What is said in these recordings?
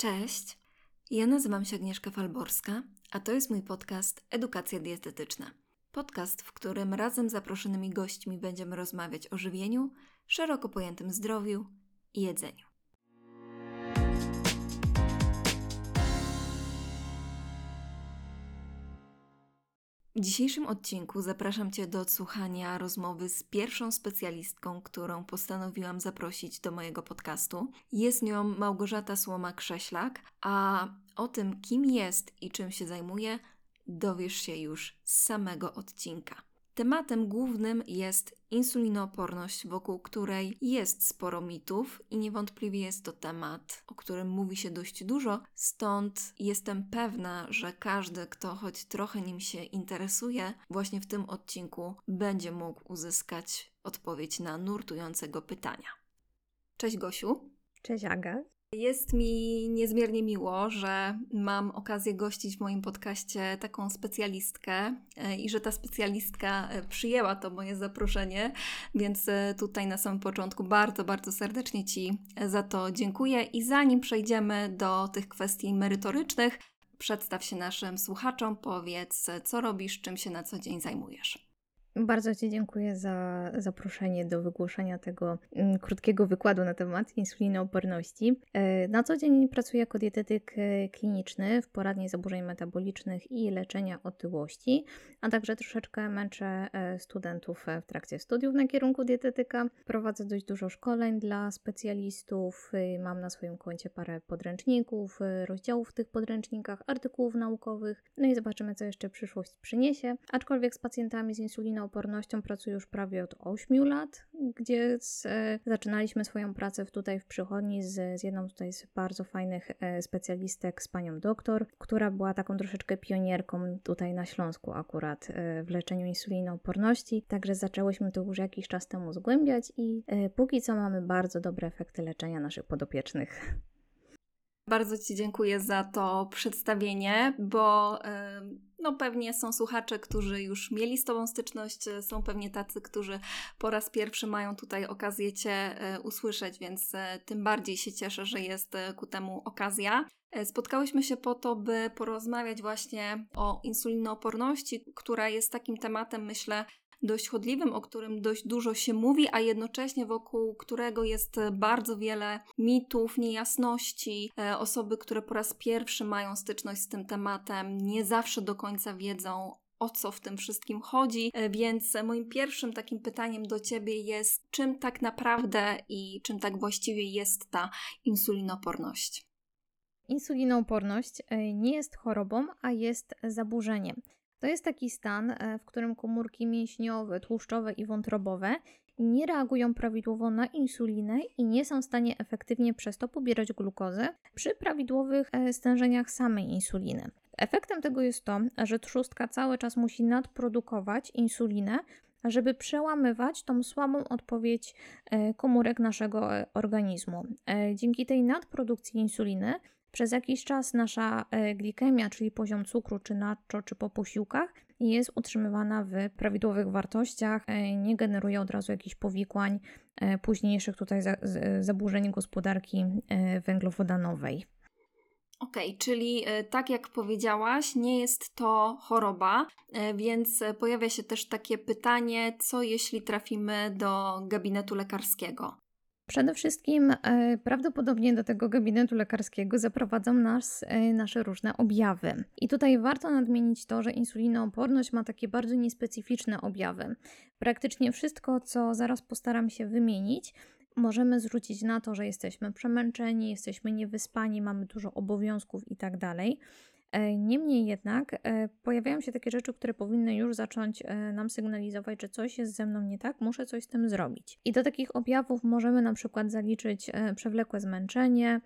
Cześć, ja nazywam się Agnieszka Falborska, a to jest mój podcast Edukacja Dietetyczna. Podcast, w którym razem z zaproszonymi gośćmi będziemy rozmawiać o żywieniu, szeroko pojętym zdrowiu i jedzeniu. W dzisiejszym odcinku zapraszam Cię do odsłuchania rozmowy z pierwszą specjalistką, którą postanowiłam zaprosić do mojego podcastu. Jest nią Małgorzata Słoma-Krześlak, a o tym, kim jest i czym się zajmuje, dowiesz się już z samego odcinka. Tematem głównym jest insulinooporność, wokół której jest sporo mitów i niewątpliwie jest to temat, o którym mówi się dość dużo, stąd jestem pewna, że każdy, kto choć trochę nim się interesuje, właśnie w tym odcinku będzie mógł uzyskać odpowiedź na nurtującego pytania. Cześć Gosiu. Cześć Aga. Jest mi niezmiernie miło, że mam okazję gościć w moim podcaście taką specjalistkę e, i że ta specjalistka e, przyjęła to moje zaproszenie, więc e, tutaj na samym początku bardzo, bardzo serdecznie Ci za to dziękuję. I zanim przejdziemy do tych kwestii merytorycznych, przedstaw się naszym słuchaczom, powiedz, co robisz, czym się na co dzień zajmujesz. Bardzo Ci dziękuję za zaproszenie do wygłoszenia tego mm, krótkiego wykładu na temat insulinooporności. E, na co dzień pracuję jako dietetyk e, kliniczny w poradni zaburzeń metabolicznych i leczenia otyłości, a także troszeczkę męczę e, studentów w trakcie studiów na kierunku dietetyka. Prowadzę dość dużo szkoleń dla specjalistów, mam na swoim koncie parę podręczników, rozdziałów w tych podręcznikach, artykułów naukowych, no i zobaczymy, co jeszcze przyszłość przyniesie. Aczkolwiek z pacjentami z insuliną insulinoopornością pracuję już prawie od 8 lat, gdzie z, e, zaczynaliśmy swoją pracę tutaj w przychodni z, z jedną tutaj z bardzo fajnych e, specjalistek, z panią doktor, która była taką troszeczkę pionierką tutaj na Śląsku akurat e, w leczeniu insulinooporności. Także zaczęłyśmy to już jakiś czas temu zgłębiać i póki co mamy bardzo dobre efekty leczenia naszych podopiecznych. Bardzo Ci dziękuję za to przedstawienie, bo no pewnie są słuchacze, którzy już mieli z Tobą styczność, są pewnie tacy, którzy po raz pierwszy mają tutaj okazję Cię e, usłyszeć, więc e, tym bardziej się cieszę, że jest e, ku temu okazja. Spotkałyśmy się po to, by porozmawiać właśnie o insulinooporności, która jest takim tematem, myślę, dość chodliwym, o którym dość dużo się mówi, a jednocześnie wokół którego jest bardzo wiele mitów, niejasności. E, osoby, które po raz pierwszy mają styczność z tym tematem, nie zawsze do końca wiedzą, o co w tym wszystkim chodzi. E, więc moim pierwszym takim pytaniem do Ciebie jest, czym tak naprawdę i czym tak właściwie jest ta insulinoporność? Insulinooporność e, nie jest chorobą, a jest zaburzeniem. To jest taki stan, e, w którym komórki mięśniowe, tłuszczowe i wątrobowe nie reagują prawidłowo na insulinę i nie są w stanie efektywnie przez to pobierać glukozę przy prawidłowych e, stężeniach samej insuliny. Efektem tego jest to, że trzustka cały czas musi nadprodukować insulinę, żeby przełamywać tą słabą odpowiedź e, komórek naszego organizmu. Dzięki tej nadprodukcji insuliny przez jakiś czas nasza e, glikemia, czyli poziom cukru, czy nacho, czy po posiłkach, jest utrzymywana w prawidłowych wartościach, e, nie generuje od razu jakichś powikłań e, późniejszych tutaj zaburzeń gospodarki węglowodanowej. Okej, okay, czyli tak jak powiedziałaś, nie jest to choroba, więc pojawia się też takie pytanie, co jeśli trafimy do gabinetu lekarskiego? Przede wszystkim e, prawdopodobnie do tego gabinetu lekarskiego zaprowadzą nas e, nasze różne objawy. I tutaj warto nadmienić to, że insulinooporność ma takie bardzo niespecyficzne objawy. Praktycznie wszystko, co zaraz postaram się wymienić, możemy zwrócić na to, że jesteśmy przemęczeni, jesteśmy niewyspani, mamy dużo obowiązków itd. E, niemniej jednak e, pojawiają się takie rzeczy, które powinny już zacząć e, nam sygnalizować, że coś jest ze mną nie tak, muszę coś z tym zrobić. I do takich objawów możemy na przykład zaliczyć przewlekłe zmęczenie,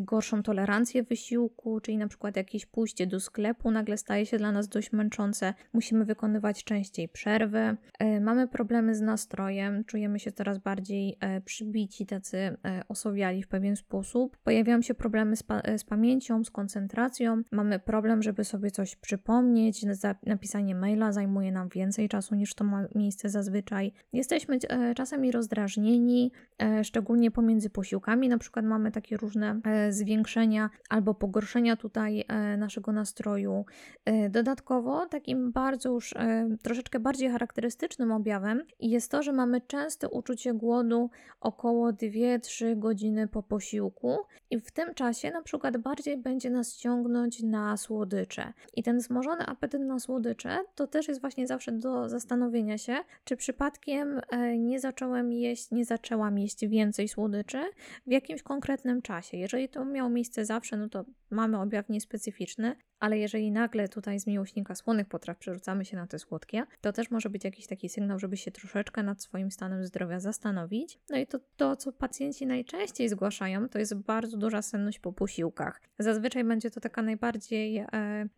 gorszą tolerancję wysiłku, czyli na przykład jakieś pójście do sklepu nagle staje się dla nas dość męczące, musimy wykonywać częściej przerwy, mamy problemy z nastrojem, czujemy się coraz bardziej przybici, tacy osowiali w pewien sposób, pojawiają się problemy z, pa z pamięcią, z koncentracją, mamy problem, żeby sobie coś przypomnieć. Napisanie maila zajmuje nam więcej czasu niż to ma miejsce zazwyczaj. Jesteśmy e, czasami rozdrażnieni, e, szczególnie pomiędzy posiłkami. Na przykład mamy takie różne e, zwiększenia albo pogorszenia tutaj naszego nastroju. Dodatkowo, takim bardzo już troszeczkę bardziej charakterystycznym objawem jest to, że mamy częste uczucie głodu około 2-3 godziny po posiłku i w tym czasie na przykład bardziej będzie nas ciągnąć na słodycze. I ten wzmożony apetyt na słodycze to też jest właśnie zawsze do zastanowienia się, czy przypadkiem e, nie zacząłem jeść, nie zaczęłam jeść więcej słodyczy w jakimś konkretnym czasie. Jeżeli to miało miejsce zawsze, no to mamy objaw niespecyficzny, ale jeżeli nagle tutaj z miłośnika słonych potraw przerzucamy się na te słodkie, to też może być jakiś taki sygnał, żeby się troszeczkę nad swoim stanem zdrowia zastanowić. No i to, to co pacjenci najczęściej zgłaszają, to jest bardzo duża senność po posiłkach. Zazwyczaj będzie to taka najbardziej e,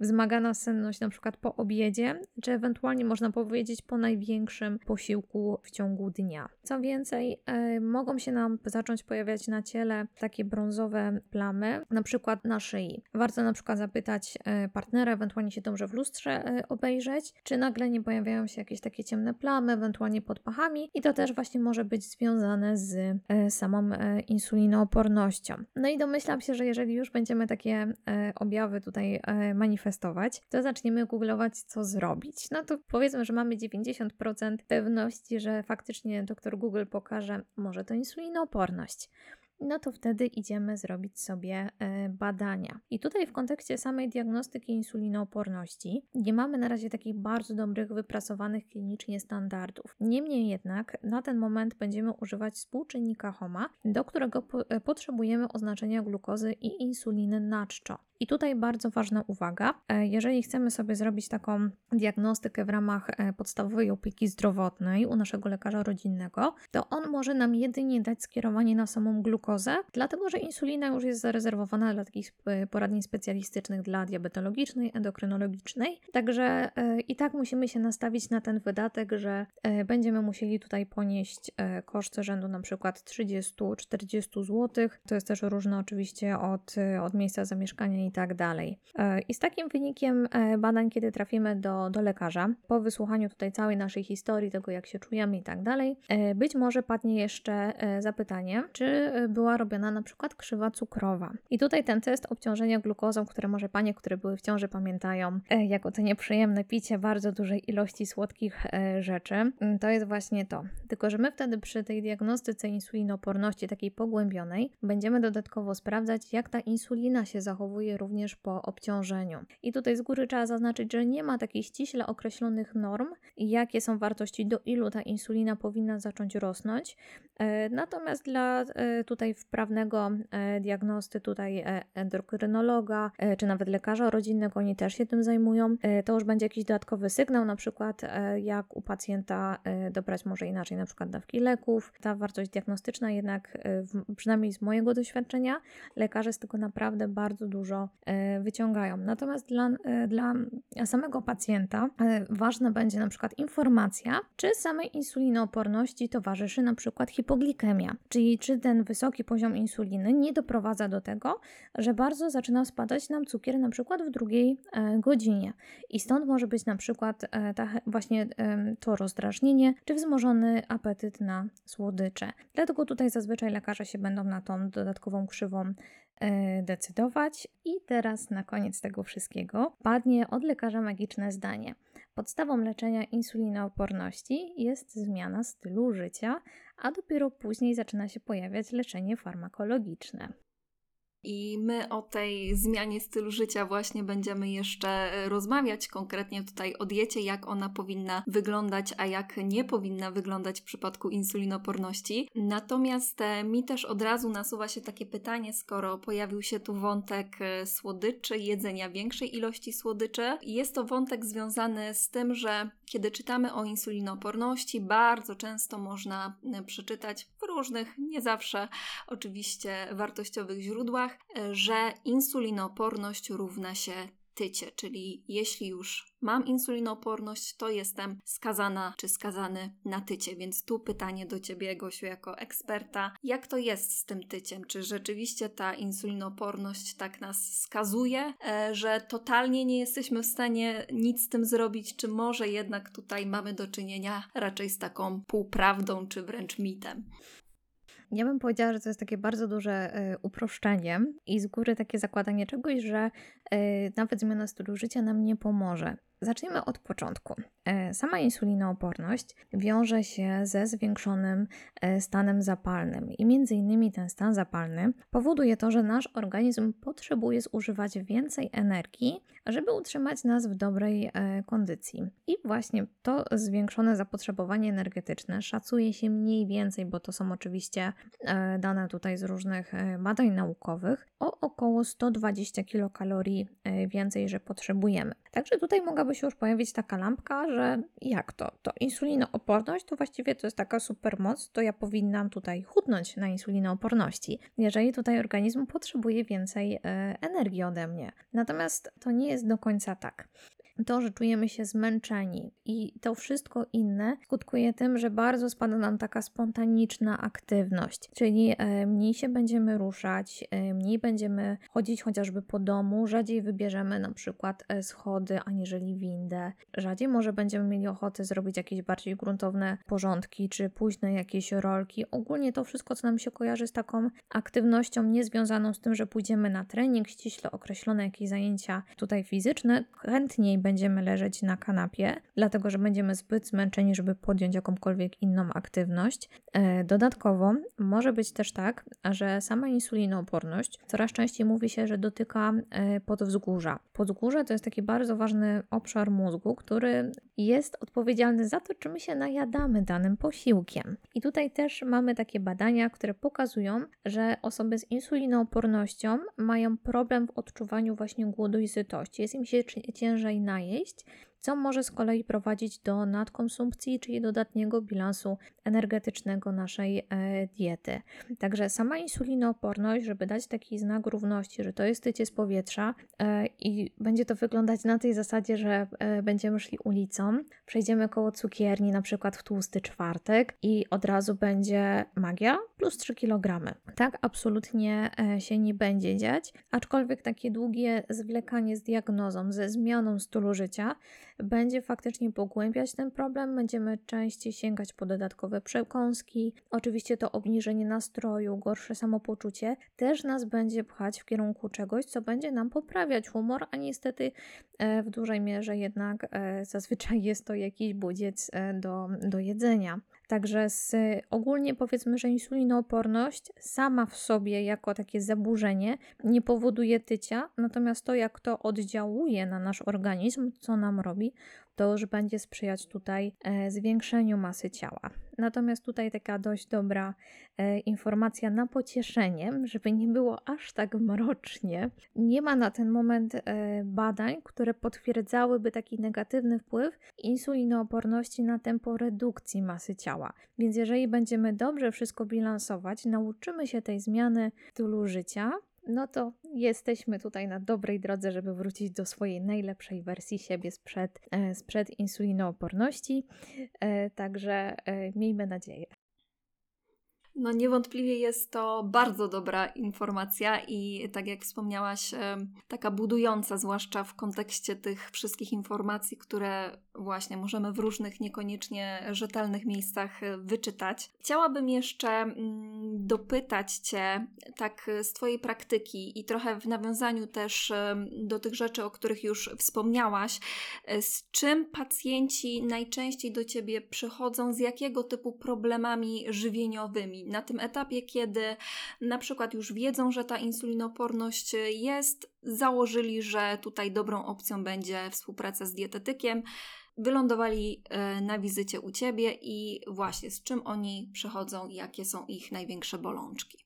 wzmagana senność na przykład po obiedzie, czy ewentualnie można powiedzieć po największym posiłku w ciągu dnia. Co więcej, e, mogą się nam zacząć pojawiać na ciele takie brązowe plamy, na przykład na szyi. Warto na przykład zapytać E, partnera, ewentualnie się dobrze w lustrze e, obejrzeć, czy nagle nie pojawiają się jakieś takie ciemne plamy, ewentualnie pod pachami i to też właśnie może być związane z e, samą insulinoopornością. No i domyślam się, że jeżeli już będziemy takie objawy tutaj manifestować, to zaczniemy googlować, co zrobić. No to powiedzmy, że mamy 90% pewności, że faktycznie doktor Google pokaże, może to insulinooporność no to wtedy idziemy zrobić sobie e, badania. I tutaj w kontekście samej diagnostyki insulinooporności nie mamy na razie takich bardzo dobrych, wypracowanych klinicznie standardów. Niemniej jednak na ten moment będziemy używać współczynnika HOMA, do którego e, potrzebujemy oznaczenia glukozy i insuliny na czczo. I tutaj bardzo ważna uwaga, e, jeżeli chcemy sobie zrobić taką diagnostykę w ramach podstawowej opieki zdrowotnej u naszego lekarza rodzinnego, to on może nam jedynie dać skierowanie na samą glukozę dlatego że insulina już jest zarezerwowana dla takich poradni specjalistycznych dla diabetologicznej, endokrynologicznej. Także e, i tak musimy się nastawić na ten wydatek, że e, będziemy musieli tutaj ponieść e, koszty rzędu na przykład 30-40 zł. To jest też różne oczywiście od, od miejsca zamieszkania i tak dalej. I z takim wynikiem badań, kiedy trafimy do, do lekarza, po wysłuchaniu tutaj całej naszej historii, tego jak się czujemy i tak dalej, być może padnie jeszcze zapytanie, czy był była robiona na przykład krzywa cukrowa. I tutaj ten test obciążenia glukozą, które może panie, które były w ciąży pamiętają, e, jako to nieprzyjemne picie bardzo dużej ilości słodkich e, rzeczy, mm, to jest właśnie to. Tylko, że my wtedy przy tej diagnostyce insulinoporności takiej pogłębionej będziemy dodatkowo sprawdzać, jak ta insulina się zachowuje również po obciążeniu. I tutaj z góry trzeba zaznaczyć, że nie ma takich ściśle określonych norm, jakie są wartości, do ilu ta insulina powinna zacząć rosnąć. E, natomiast dla tutaj wprawnego e, diagnosty, tutaj e, endokrynologa, e, czy nawet lekarza rodzinnego, oni też się tym zajmują. To już będzie jakiś dodatkowy sygnał, na przykład jak u pacjenta dobrać może inaczej, na przykład dawki leków. Ta wartość diagnostyczna jednak, przynajmniej z mojego doświadczenia, lekarze z tego naprawdę bardzo dużo wyciągają. Natomiast dla, dla samego pacjenta ważna będzie na przykład informacja, czy samej insulinooporności towarzyszy na przykład hipoglikemia, czyli czy ten wysoki poziom insuliny nie doprowadza do tego, że bardzo zaczyna spadać nam cukier na przykład w drugiej e, godzinie. I stąd może być na przykład e, ta, właśnie to rozdrażnienie, czy wzmożony apetyt na słodycze. Dlatego tutaj zazwyczaj lekarze się będą na tą dodatkową krzywą e, decydować. I teraz na koniec tego wszystkiego padnie od lekarza magiczne zdanie. Podstawą leczenia insulinooporności jest zmiana stylu życia, a dopiero później zaczyna się pojawiać leczenie farmakologiczne. I my o tej zmianie stylu życia właśnie będziemy jeszcze e, rozmawiać, konkretnie tutaj o diecie, jak ona powinna wyglądać, a jak nie powinna wyglądać w przypadku insulinoporności. Natomiast e, mi też od razu nasuwa się takie pytanie, skoro pojawił się tu wątek e, słodyczy, jedzenia większej ilości słodyczy. Jest to wątek związany z tym, że kiedy czytamy o insulinoporności, bardzo często można przeczytać w różnych, nie zawsze oczywiście wartościowych źródłach, że insulinooporność równa się tycie, czyli jeśli już mam insulinooporność, to jestem skazana czy skazany na tycie. Więc tu pytanie do Ciebie, Gosiu, jako eksperta, jak to jest z tym tyciem? Czy rzeczywiście ta insulinooporność tak nas skazuje, e, że totalnie nie jesteśmy w stanie nic z tym zrobić, czy może jednak tutaj mamy do czynienia raczej z taką półprawdą, czy wręcz mitem? Ja bym powiedziała, że to jest takie bardzo duże y, uproszczenie i z góry takie zakładanie czegoś, że y, nawet zmiana stylu życia nam nie pomoże. Zacznijmy od początku. E, sama insulinooporność wiąże się ze zwiększonym e, stanem zapalnym i między innymi ten stan zapalny powoduje to, że nasz organizm potrzebuje zużywać więcej energii, żeby utrzymać nas w dobrej e, kondycji. I właśnie to zwiększone zapotrzebowanie energetyczne szacuje się mniej więcej, bo to są oczywiście dane tutaj z różnych badań naukowych, o około 120 kilokalorii więcej, że potrzebujemy. Także tutaj mogłaby się już pojawić taka lampka, że jak to? To insulinooporność to właściwie to jest taka supermoc, to ja powinnam tutaj chudnąć na insulinooporności, jeżeli tutaj organizm potrzebuje więcej e, energii ode mnie. Natomiast to nie jest do końca tak to, że czujemy się zmęczeni i to wszystko inne skutkuje tym, że bardzo spada nam taka spontaniczna aktywność, czyli e, mniej się będziemy ruszać, e, mniej będziemy chodzić chociażby po domu, rzadziej wybierzemy na przykład e, schody aniżeli windę, rzadziej może będziemy mieli ochotę zrobić jakieś bardziej gruntowne porządki czy późne jakieś rolki. Ogólnie to wszystko, co nam się kojarzy z taką aktywnością niezwiązaną z tym, że pójdziemy na trening, ściśle określone jakieś zajęcia tutaj fizyczne, chętniej będziemy leżeć na kanapie, dlatego że będziemy zbyt zmęczeni, żeby podjąć jakąkolwiek inną aktywność. E, dodatkowo może być też tak, że sama insulinooporność coraz częściej mówi się, że dotyka e, podwzgórza. Podwzgórze to jest taki bardzo ważny obszar mózgu, który jest odpowiedzialny za to, czy my się najadamy danym posiłkiem. I tutaj też mamy takie badania, które pokazują, że osoby z insulinoopornością mają problem w odczuwaniu właśnie głodu i sytości. Jest im się ciężej na najeść, co może z kolei prowadzić do nadkonsumpcji, czyli dodatniego bilansu energetycznego naszej e, diety. Także sama insulinooporność, żeby dać taki znak równości, że to jest tycie z powietrza e, i będzie to wyglądać na tej zasadzie, że e, będziemy szli ulicą, przejdziemy koło cukierni, na przykład w tłusty czwartek i od razu będzie magia plus 3 kg. Tak absolutnie się nie będzie dziać, aczkolwiek takie długie zwlekanie z diagnozą, ze zmianą stylu życia będzie faktycznie pogłębiać ten problem, będziemy częściej sięgać po dodatkowe przekąski. Oczywiście to obniżenie nastroju, gorsze samopoczucie też nas będzie pchać w kierunku czegoś, co będzie nam poprawiać humor, a niestety e, w dużej mierze jednak e, zazwyczaj jest to jakiś budziec e, do, do jedzenia. Także z, ogólnie powiedzmy, że insulinooporność sama w sobie jako takie zaburzenie nie powoduje tycia, natomiast to jak to oddziałuje na nasz organizm, co nam robi, to już będzie sprzyjać tutaj e, zwiększeniu masy ciała. Natomiast tutaj taka dość dobra e, informacja na pocieszenie, żeby nie było aż tak mrocznie. Nie ma na ten moment e, badań, które potwierdzałyby taki negatywny wpływ insulinooporności na tempo redukcji masy ciała. Więc jeżeli będziemy dobrze wszystko bilansować, nauczymy się tej zmiany stylu życia, no to jesteśmy tutaj na dobrej drodze, żeby wrócić do swojej najlepszej wersji siebie sprzed, e, sprzed insulinooporności. E, także e, miejmy nadzieję. No niewątpliwie jest to bardzo dobra informacja i tak jak wspomniałaś, taka budująca, zwłaszcza w kontekście tych wszystkich informacji, które właśnie możemy w różnych niekoniecznie rzetelnych miejscach e, wyczytać. Chciałabym jeszcze mm, dopytać Cię tak z Twojej praktyki i trochę w nawiązaniu też do tych rzeczy, o których już wspomniałaś, z czym pacjenci najczęściej do Ciebie przychodzą, z jakiego typu problemami żywieniowymi? na tym etapie, kiedy na przykład już wiedzą, że ta insulinoporność jest, założyli, że tutaj dobrą opcją będzie współpraca z dietetykiem, wylądowali e, na wizycie u ciebie i właśnie z czym oni przychodzą i jakie są ich największe bolączki.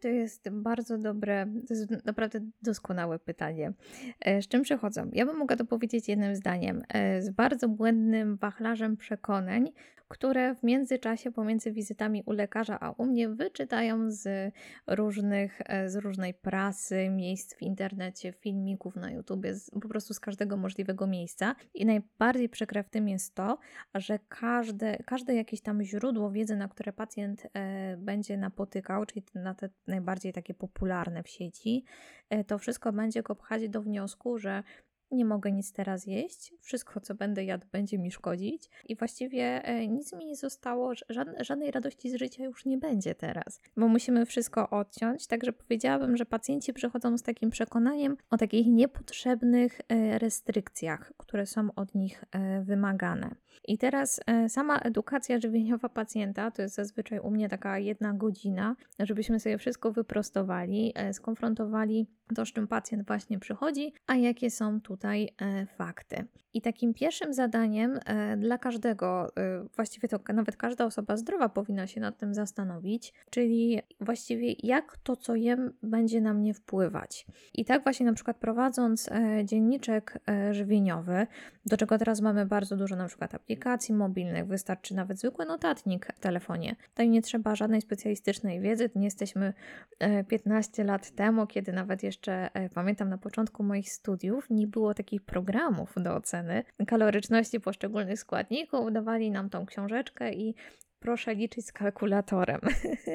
To jest bardzo dobre, to jest naprawdę doskonałe pytanie. E, z czym przychodzą? Ja bym mogła to powiedzieć jednym zdaniem. E, z bardzo błędnym wachlarzem przekonań, które w międzyczasie pomiędzy wizytami u lekarza a u mnie wyczytają z różnych, e, z różnej prasy, miejsc w internecie, filmików na YouTubie, z, po prostu z każdego możliwego miejsca. I najbardziej przykre w tym jest to, że każde, każde jakieś tam źródło wiedzy, na które pacjent e, będzie napotykał, czyli na te najbardziej takie popularne w sieci, e, to wszystko będzie go pchać do wniosku, że nie mogę nic teraz jeść, wszystko co będę jadł będzie mi szkodzić i właściwie e, nic mi nie zostało, żadnej radości z życia już nie będzie teraz, bo musimy wszystko odciąć, także powiedziałabym, że pacjenci przychodzą z takim przekonaniem o takich niepotrzebnych e, restrykcjach, które są od nich e, wymagane. I teraz sama edukacja żywieniowa pacjenta to jest zazwyczaj u mnie taka jedna godzina, żebyśmy sobie wszystko wyprostowali, skonfrontowali to, z czym pacjent właśnie przychodzi, a jakie są tutaj e, fakty. I takim pierwszym zadaniem e, dla każdego, e, właściwie to nawet każda osoba zdrowa powinna się nad tym zastanowić, czyli właściwie jak to, co jem, będzie na mnie wpływać. I tak właśnie na przykład prowadząc dzienniczek żywieniowy, do czego teraz mamy bardzo dużo na przykład aplikacji mobilnych, wystarczy nawet zwykły notatnik w telefonie. Tutaj nie trzeba żadnej specjalistycznej wiedzy, nie jesteśmy 15 lat temu, kiedy nawet jeszcze pamiętam na początku moich studiów nie było takich programów do oceny kaloryczności poszczególnych składników. Dawali nam tą książeczkę i proszę liczyć z kalkulatorem.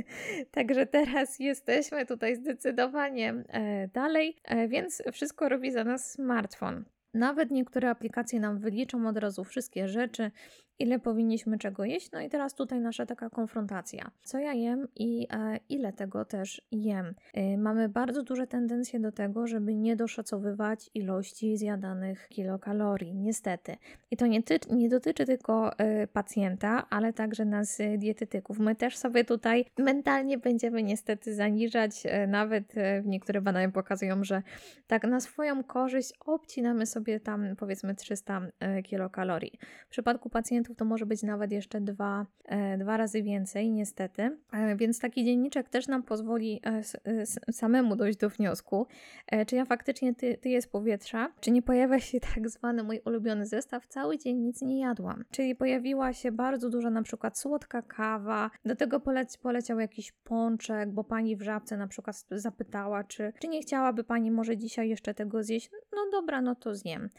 Także teraz jesteśmy tutaj zdecydowanie e, dalej, e, więc wszystko robi za nas smartfon. Nawet niektóre aplikacje nam wyliczą od razu wszystkie rzeczy, ile powinniśmy czego jeść. No i teraz tutaj nasza taka konfrontacja. Co ja jem i e, ile tego też jem. E, mamy bardzo duże tendencje do tego, żeby nie doszacowywać ilości zjadanych kilokalorii, niestety. I to nie, ty, nie dotyczy tylko e, pacjenta, ale także nas dietetyków. My też sobie tutaj mentalnie będziemy niestety zaniżać, nawet niektóre badania pokazują, że tak na swoją korzyść obcinamy sobie tam powiedzmy 300 kilokalorii. W przypadku pacjentów to może być nawet jeszcze dwa, e, dwa razy więcej, niestety. E, więc taki dzienniczek też nam pozwoli e, samemu dojść do wniosku, czy ja faktycznie ty, ty jest powietrza, czy nie pojawia się tak zwany mój ulubiony zestaw, cały dzień nic nie jadłam. Czyli pojawiła się bardzo dużo na przykład słodka kawa, do tego poleci, poleciał jakiś pączek, bo pani w żabce na przykład zapytała, czy, czy nie chciałaby pani może dzisiaj jeszcze tego zjeść. No dobra, no to zjem.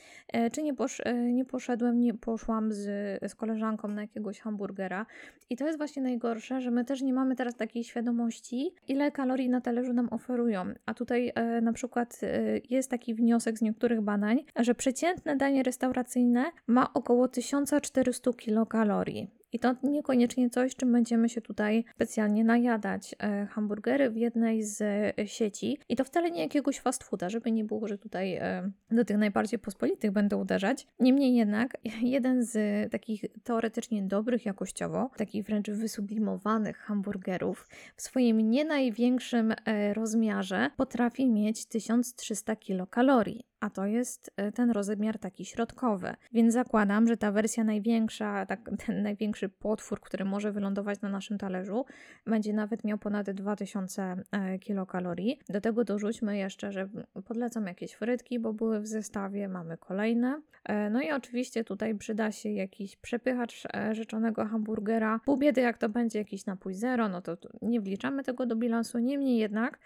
Czy nie, posz, nie poszedłem, nie poszłam z, z koleżanką na jakiegoś hamburgera. I to jest właśnie najgorsze, że my też nie mamy teraz takiej świadomości, ile kalorii na talerzu nam oferują. A tutaj e, na przykład e, jest taki wniosek z niektórych badań, że przeciętne danie restauracyjne ma około 1400 kilokalorii. I to niekoniecznie coś, czym będziemy się tutaj specjalnie najadać. E, hamburgery w jednej z e, sieci i to wcale nie jakiegoś fast fooda, żeby nie było, że tutaj e, do tych najbardziej pospolitych będę uderzać. Niemniej jednak jeden z takich teoretycznie dobrych jakościowo, takich wręcz wysublimowanych hamburgerów w swoim nie największym rozmiarze potrafi mieć 1300 kilokalorii a to jest e, ten rozmiar taki środkowy. Więc zakładam, że ta wersja największa, tak, ten największy potwór, który może wylądować na naszym talerzu, będzie nawet miał ponad 2000 e, kilokalorii. Do tego dorzućmy jeszcze, że podlecą jakieś frytki, bo były w zestawie, mamy kolejne. E, no i oczywiście tutaj przyda się jakiś przepychacz rzeczonego hamburgera. Pół biedy, jak to będzie jakiś napój zero, no to nie wliczamy tego do bilansu. Niemniej jednak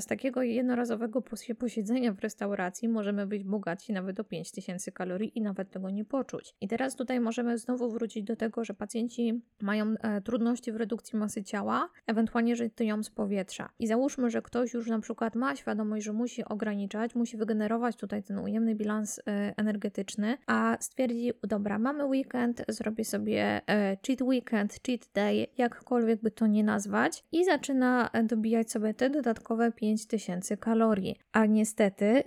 z takiego jednorazowego posiedzenia w restauracji możemy być bogaci nawet o 5000 kalorii i nawet tego nie poczuć. I teraz tutaj możemy znowu wrócić do tego, że pacjenci mają e, trudności w redukcji masy ciała, ewentualnie, że tyją z powietrza. I załóżmy, że ktoś już na przykład ma świadomość, że musi ograniczać, musi wygenerować tutaj ten ujemny bilans e, energetyczny, a stwierdzi, dobra, mamy weekend, zrobię sobie e, cheat weekend, cheat day, jakkolwiek by to nie nazwać i zaczyna dobijać sobie te dodatkowe 5000 kalorii. A niestety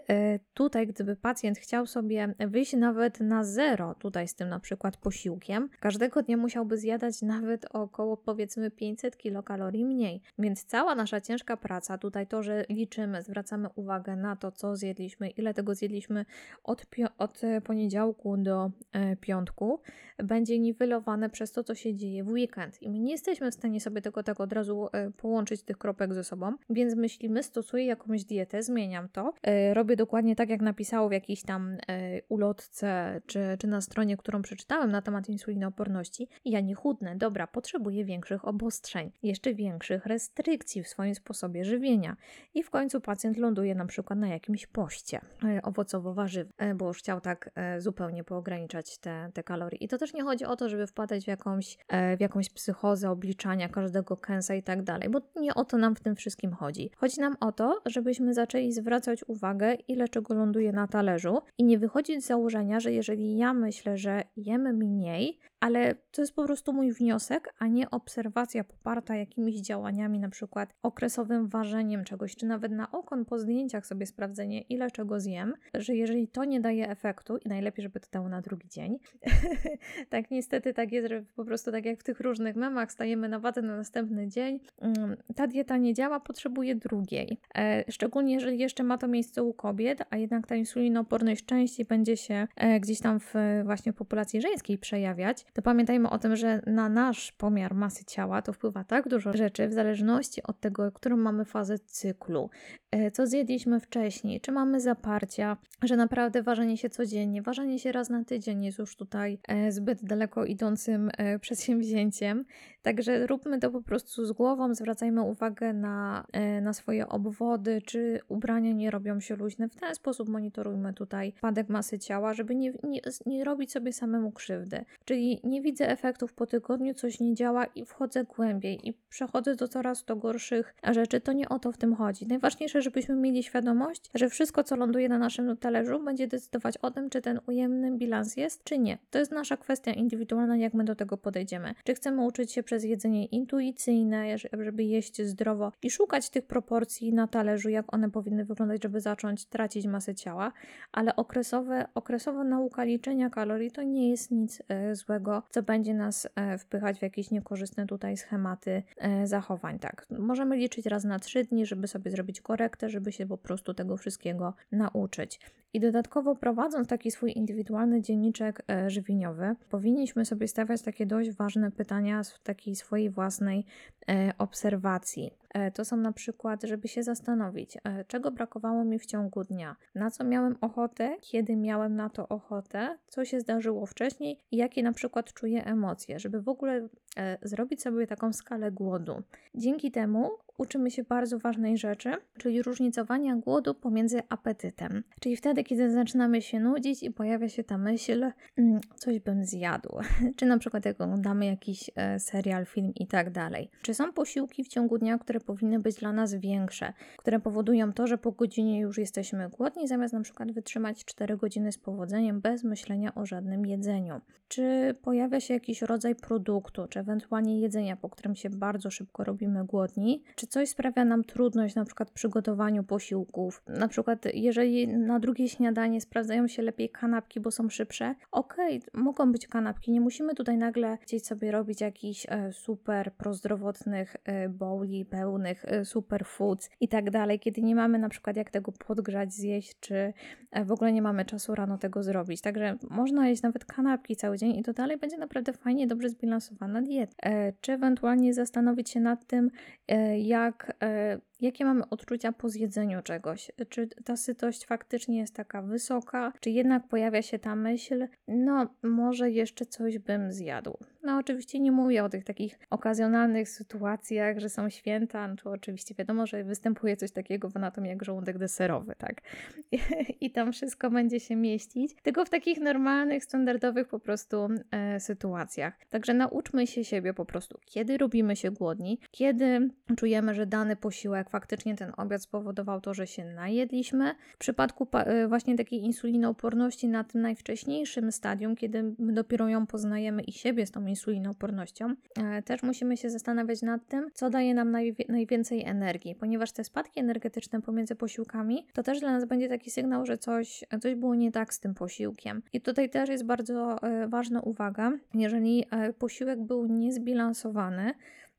tu tutaj, gdyby pacjent chciał sobie wyjść nawet na zero, tutaj z tym na przykład posiłkiem, każdego dnia musiałby zjadać nawet około powiedzmy 500 kilokalorii mniej. Więc cała nasza ciężka praca, tutaj to, że liczymy, zwracamy uwagę na to, co zjedliśmy, ile tego zjedliśmy od, od poniedziałku do e, piątku, będzie niwelowane przez to, co się dzieje w weekend. I my nie jesteśmy w stanie sobie tego tak od razu e, połączyć tych kropek ze sobą, więc myślimy, jeśli my stosuję jakąś dietę, zmieniam to, e, robię dokładnie tak, jak napisało w jakiejś tam e, ulotce czy, czy na stronie, którą przeczytałem na temat insulinooporności, ja nie chudnę, dobra, potrzebuję większych obostrzeń, jeszcze większych restrykcji w swoim sposobie żywienia. I w końcu pacjent ląduje na przykład na jakimś poście e, owocowo-warzywnym, bo już chciał tak zupełnie poograniczać te, te kalorie. I to też nie chodzi o to, żeby wpadać w jakąś, w jakąś psychozę obliczania każdego kęsa i tak dalej, bo nie o to nam w tym wszystkim chodzi. Chodzi nam o to, żebyśmy zaczęli zwracać uwagę, ile czego ląduje na talerzu i nie wychodzić z założenia, że jeżeli ja myślę, że jemy mniej, ale to jest po prostu mój wniosek, a nie obserwacja poparta jakimiś działaniami, na przykład okresowym ważeniem czegoś, czy nawet na okon po zdjęciach sobie sprawdzenie, ile czego zjem, że jeżeli to nie daje efektu, i najlepiej, żeby to dało na drugi dzień, tak niestety tak jest, że po prostu tak jak w tych różnych memach stajemy na wadze na następny dzień, mm, ta dieta nie działa, potrzebuje drugiej. E, szczególnie jeżeli jeszcze ma to miejsce u kobiet, a jednak ta insulinooporność częściej będzie się e, gdzieś tam w właśnie populacji żeńskiej przejawiać, to pamiętajmy o tym, że na nasz pomiar masy ciała to wpływa tak dużo rzeczy w zależności od tego, którą mamy fazę cyklu, e, co zjedliśmy wcześniej, czy mamy zaparcia, że naprawdę ważenie się codziennie, ważenie się raz na tydzień jest już tutaj zbyt daleko idącym przedsięwzięciem. Także róbmy to po prostu z głową, zwracajmy uwagę na, na swoje obwody, czy ubrania nie robią się luźne. W ten sposób monitorujmy tutaj spadek masy ciała, żeby nie, nie, nie robić sobie samemu krzywdy. Czyli nie widzę efektów po tygodniu, coś nie działa i wchodzę głębiej i przechodzę do coraz to gorszych rzeczy. To nie o to w tym chodzi. Najważniejsze, żebyśmy mieli świadomość, że wszystko, co ląduje na naszym talerzu, będzie decydować o tym, czy ten ujemny bilans jest, czy nie. To jest nasza kwestia indywidualna, jak my do tego podejdziemy. Czy chcemy uczyć się przez jedzenie intuicyjne, żeby jeść zdrowo i szukać tych proporcji na talerzu, jak one powinny wyglądać, żeby zacząć tracić masę ciała, ale okresowe, okresowa nauka liczenia kalorii to nie jest nic e, złego co będzie nas e, wpychać w jakieś niekorzystne tutaj schematy e, zachowań. Tak, możemy liczyć raz na trzy dni, żeby sobie zrobić korektę, żeby się po prostu tego wszystkiego nauczyć. I dodatkowo prowadząc taki swój indywidualny dzienniczek e, żywieniowy, powinniśmy sobie stawiać takie dość ważne pytania w takiej swojej własnej obserwacji. To są na przykład, żeby się zastanowić, czego brakowało mi w ciągu dnia, na co miałem ochotę, kiedy miałem na to ochotę, co się zdarzyło wcześniej jakie na przykład czuję emocje, żeby w ogóle e, zrobić sobie taką skalę głodu. Dzięki temu uczymy się bardzo ważnej rzeczy, czyli różnicowania głodu pomiędzy apetytem. Czyli wtedy, kiedy zaczynamy się nudzić i pojawia się ta myśl, mm, coś bym zjadł, czy na przykład jak oglądamy jakiś e, serial, film i tak dalej. Czy są posiłki w ciągu dnia, które powinny być dla nas większe, które powodują to, że po godzinie już jesteśmy głodni, zamiast na przykład wytrzymać 4 godziny z powodzeniem bez myślenia o żadnym jedzeniu. Czy pojawia się jakiś rodzaj produktu, czy ewentualnie jedzenia, po którym się bardzo szybko robimy głodni, czy coś sprawia nam trudność na przykład w przygotowaniu posiłków. Na przykład jeżeli na drugie śniadanie sprawdzają się lepiej kanapki, bo są szybsze, okej, okay, mogą być kanapki, nie musimy tutaj nagle chcieć sobie robić jakichś e, super prozdrowotnych e, bowli pełnych e, superfoods i tak dalej, kiedy nie mamy na przykład jak tego podgrzać, zjeść, czy e, w ogóle nie mamy czasu rano tego zrobić. Także można jeść nawet kanapki cały dzień i to dalej będzie naprawdę fajnie, dobrze zbilansowana dieta. E, czy ewentualnie zastanowić się nad tym, e, jak jakie mamy odczucia po zjedzeniu czegoś. Czy ta sytość faktycznie jest taka wysoka, czy jednak pojawia się ta myśl, no może jeszcze coś bym zjadł. No oczywiście nie mówię o tych takich okazjonalnych sytuacjach, że są święta, no to oczywiście wiadomo, że występuje coś takiego w anatomii jak żołądek deserowy, tak? I, I tam wszystko będzie się mieścić, tylko w takich normalnych, standardowych po prostu e, sytuacjach. Także nauczmy się siebie po prostu, kiedy robimy się głodni, kiedy czujemy, że dany posiłek faktycznie ten obiad spowodował to, że się najedliśmy. W przypadku y, właśnie takiej insulinooporności na tym najwcześniejszym stadium, kiedy dopiero ją poznajemy i siebie z tą insulinoopornością, e, też musimy się zastanawiać nad tym, co daje nam najwięcej energii, ponieważ te spadki energetyczne pomiędzy posiłkami to też dla nas będzie taki sygnał, że coś, coś było nie tak z tym posiłkiem. I tutaj też jest bardzo e, ważna uwaga, jeżeli e, posiłek był niezbilansowany,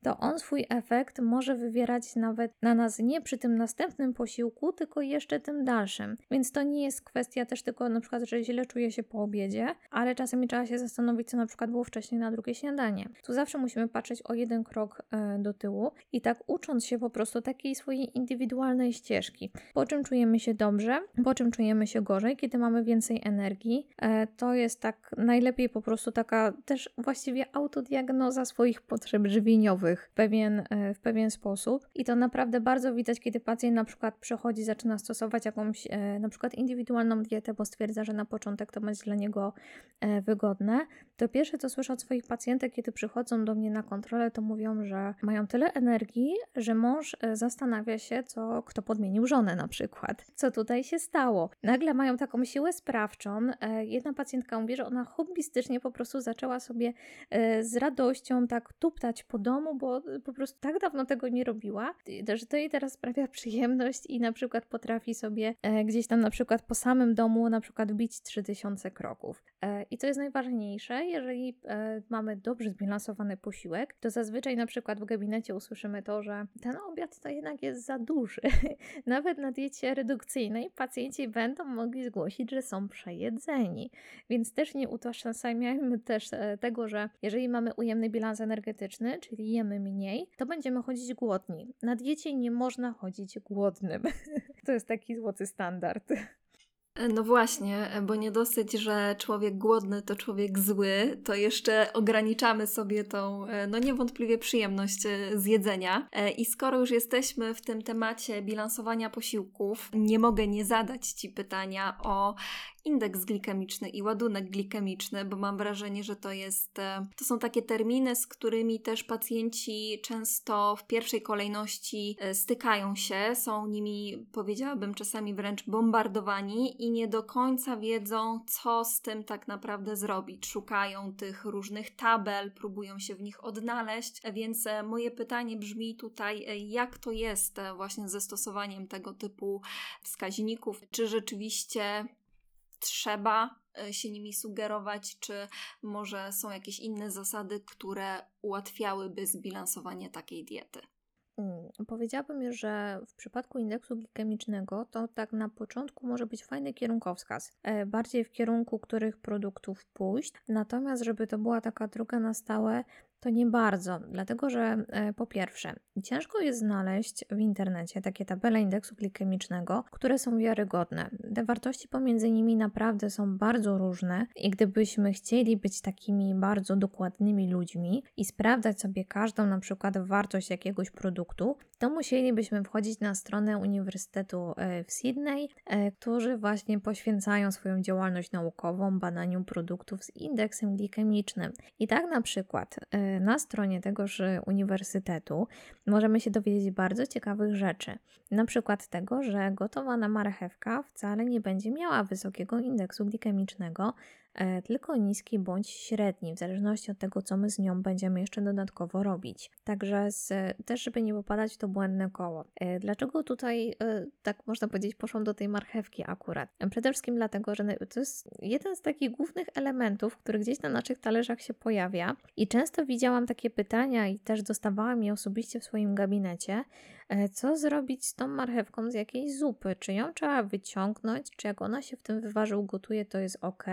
to on swój efekt może wywierać nawet na nas nie przy tym następnym posiłku, tylko jeszcze tym dalszym. Więc to nie jest kwestia też tylko na przykład, że źle czuję się po obiedzie, ale czasami trzeba się zastanowić, co na przykład było wcześniej na drugie śniadanie. Tu zawsze musimy patrzeć o jeden krok e, do tyłu i tak ucząc się po prostu takiej swojej indywidualnej ścieżki. Po czym czujemy się dobrze, po czym czujemy się gorzej, kiedy mamy więcej energii. E, to jest tak najlepiej po prostu taka też właściwie autodiagnoza swoich potrzeb żywieniowych w pewien, e, w pewien sposób. I to naprawdę bardzo widać, kiedy pacjent na przykład przechodzi, zaczyna stosować jakąś na przykład indywidualną dietę, bo stwierdza, że na początek to będzie dla niego wygodne. To pierwsze, co słyszę od swoich pacjentek, kiedy przychodzą do mnie na kontrolę, to mówią, że mają tyle energii, że mąż e, zastanawia się, co kto podmienił żonę na przykład. Co tutaj się stało? Nagle mają taką siłę sprawczą. E, jedna pacjentka mówi, że ona hobbystycznie po prostu zaczęła sobie e, z radością tak tuptać po domu, bo po prostu tak dawno tego nie robiła, że to jej teraz sprawia przyjemność i na przykład potrafi sobie gdzieś tam na przykład po samym domu na przykład bić 3000 kroków. I co jest najważniejsze, jeżeli mamy dobrze zbilansowany posiłek, to zazwyczaj na przykład w gabinecie usłyszymy to, że ten obiad to jednak jest za duży. Nawet na diecie redukcyjnej pacjenci będą mogli zgłosić, że są przejedzeni. Więc też nie utożsamiajmy też e, tego, że jeżeli mamy ujemny bilans energetyczny, czyli jemy mniej, to będziemy chodzić głodni. Na diecie nie można chodzić głodnym. to jest taki złoty standard. No właśnie, bo nie dosyć, że człowiek głodny to człowiek zły, to jeszcze ograniczamy sobie tą, e, no niewątpliwie przyjemność e, z jedzenia. E, I skoro już jesteśmy w tym temacie bilansowania posiłków, nie mogę nie zadać Ci pytania o indeks glikemiczny i ładunek glikemiczny, bo mam wrażenie, że to jest, e, to są takie terminy, z którymi też pacjenci często w pierwszej kolejności e, stykają się, są nimi, powiedziałabym, czasami wręcz bombardowani i nie do końca wiedzą, co z tym tak naprawdę zrobić. Szukają tych różnych tabel, próbują się w nich odnaleźć, więc e, moje pytanie brzmi tutaj, jak to jest właśnie ze stosowaniem tego typu wskaźników? Czy rzeczywiście trzeba e, się nimi sugerować, czy może są jakieś inne zasady, które ułatwiałyby zbilansowanie takiej diety? Hmm, powiedziałabym, że w przypadku indeksu glikemicznego to tak na początku może być fajny kierunkowskaz, e, bardziej w kierunku których produktów pójść. Natomiast, żeby to była taka droga na stałe, to nie bardzo, dlatego że e, po pierwsze, ciężko jest znaleźć w internecie takie tabele indeksu glikemicznego, które są wiarygodne. Te wartości pomiędzy nimi naprawdę są bardzo różne i gdybyśmy chcieli być takimi bardzo dokładnymi ludźmi i sprawdzać sobie każdą na przykład wartość jakiegoś produktu, to musielibyśmy wchodzić na stronę Uniwersytetu e, w Sydney, e, którzy właśnie poświęcają swoją działalność naukową badaniu produktów z indeksem glikemicznym. I tak na przykład na stronie tegoż uniwersytetu możemy się dowiedzieć bardzo ciekawych rzeczy. Na przykład tego, że gotowana marchewka wcale nie będzie miała wysokiego indeksu glikemicznego, tylko niski bądź średni, w zależności od tego, co my z nią będziemy jeszcze dodatkowo robić. Także z, też, żeby nie popadać w to błędne koło. E, dlaczego tutaj, e, tak można powiedzieć, poszłam do tej marchewki akurat? Przede wszystkim dlatego, że to jest jeden z takich głównych elementów, który gdzieś na naszych talerzach się pojawia i często widziałam takie pytania i też dostawałam je osobiście w swoim gabinecie, E, co zrobić z tą marchewką z jakiejś zupy? Czy ją trzeba wyciągnąć? Czy jak ona się w tym wyważył gotuje, to jest ok?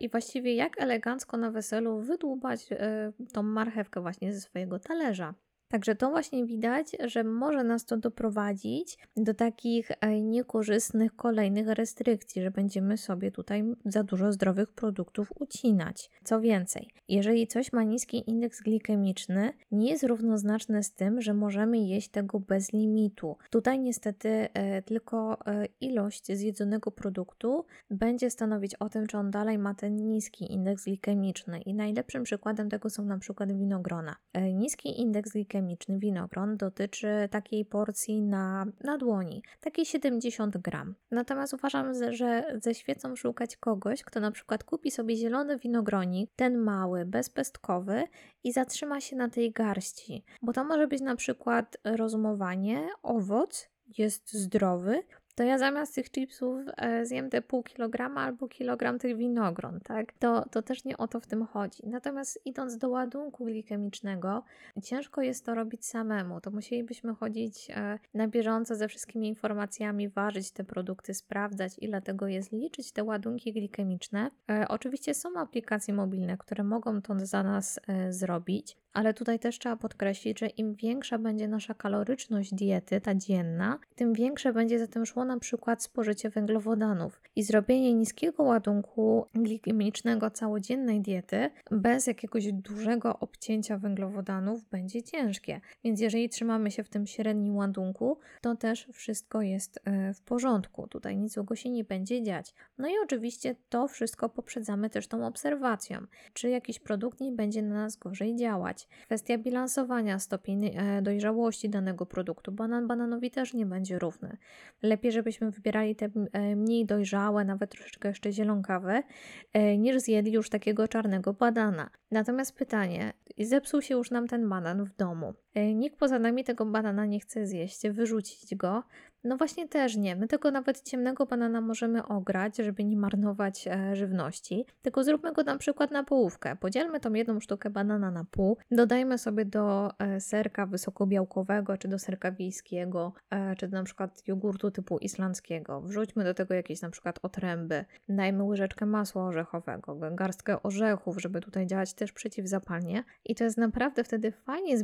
I właściwie jak elegancko na weselu wydłubać e, tą marchewkę właśnie ze swojego talerza? Także to właśnie widać, że może nas to doprowadzić do takich e, niekorzystnych kolejnych restrykcji, że będziemy sobie tutaj za dużo zdrowych produktów ucinać. Co więcej, jeżeli coś ma niski indeks glikemiczny, nie jest równoznaczne z tym, że możemy jeść tego bez limitu. Tutaj niestety e, tylko e, ilość zjedzonego produktu będzie stanowić o tym, czy on dalej ma ten niski indeks glikemiczny. I najlepszym przykładem tego są na przykład winogrona. Niski indeks glikemiczny chemiczny winogron dotyczy takiej porcji na, na dłoni, takiej 70 gram. Natomiast uważam, że ze świecą szukać kogoś, kto na przykład kupi sobie zielony winogronik, ten mały, bezpestkowy i zatrzyma się na tej garści, bo to może być na przykład rozumowanie, owoc jest zdrowy, to ja zamiast tych chipsów e, zjem te pół kilograma albo kilogram tych winogron, tak? To, to też nie o to w tym chodzi. Natomiast idąc do ładunku glikemicznego, ciężko jest to robić samemu. To musielibyśmy chodzić e, na bieżąco ze wszystkimi informacjami, ważyć te produkty, sprawdzać ile tego jest, liczyć te ładunki glikemiczne. E, oczywiście są aplikacje mobilne, które mogą to za nas zrobić, ale tutaj też trzeba podkreślić, że im większa będzie nasza kaloryczność diety, ta dzienna, tym większe będzie zatem szło na przykład spożycie węglowodanów. I zrobienie niskiego ładunku glikemicznego całodziennej diety bez jakiegoś dużego obcięcia węglowodanów będzie ciężkie. Więc jeżeli trzymamy się w tym średnim ładunku, to też wszystko jest e, w porządku. Tutaj nic złego się nie będzie dziać. No i oczywiście to wszystko poprzedzamy też tą obserwacją. Czy jakiś produkt nie będzie na nas gorzej działać? Kwestia bilansowania stopień dojrzałości danego produktu. Banan bananowi też nie będzie równy. Lepiej, żebyśmy wybierali te e, mniej dojrzałe, nawet troszeczkę jeszcze zielonkawe, e, niż zjedli już takiego czarnego banana. Natomiast pytanie, zepsuł się już nam ten banan w domu. Nikt poza nami tego banana nie chce zjeść, wyrzucić go, no właśnie też nie. My tego nawet ciemnego banana możemy ograć, żeby nie marnować e, żywności. Tylko zróbmy go na przykład na połówkę. Podzielmy tą jedną sztukę banana na pół. Dodajmy sobie do e, serka wysokobiałkowego, czy do serka wiejskiego, e, czy do na przykład jogurtu typu islandzkiego. Wrzućmy do tego jakieś na przykład otręby. Dajmy łyżeczkę masła orzechowego, garstkę orzechów, żeby tutaj działać też przeciwzapalnie. I to jest naprawdę wtedy fajnie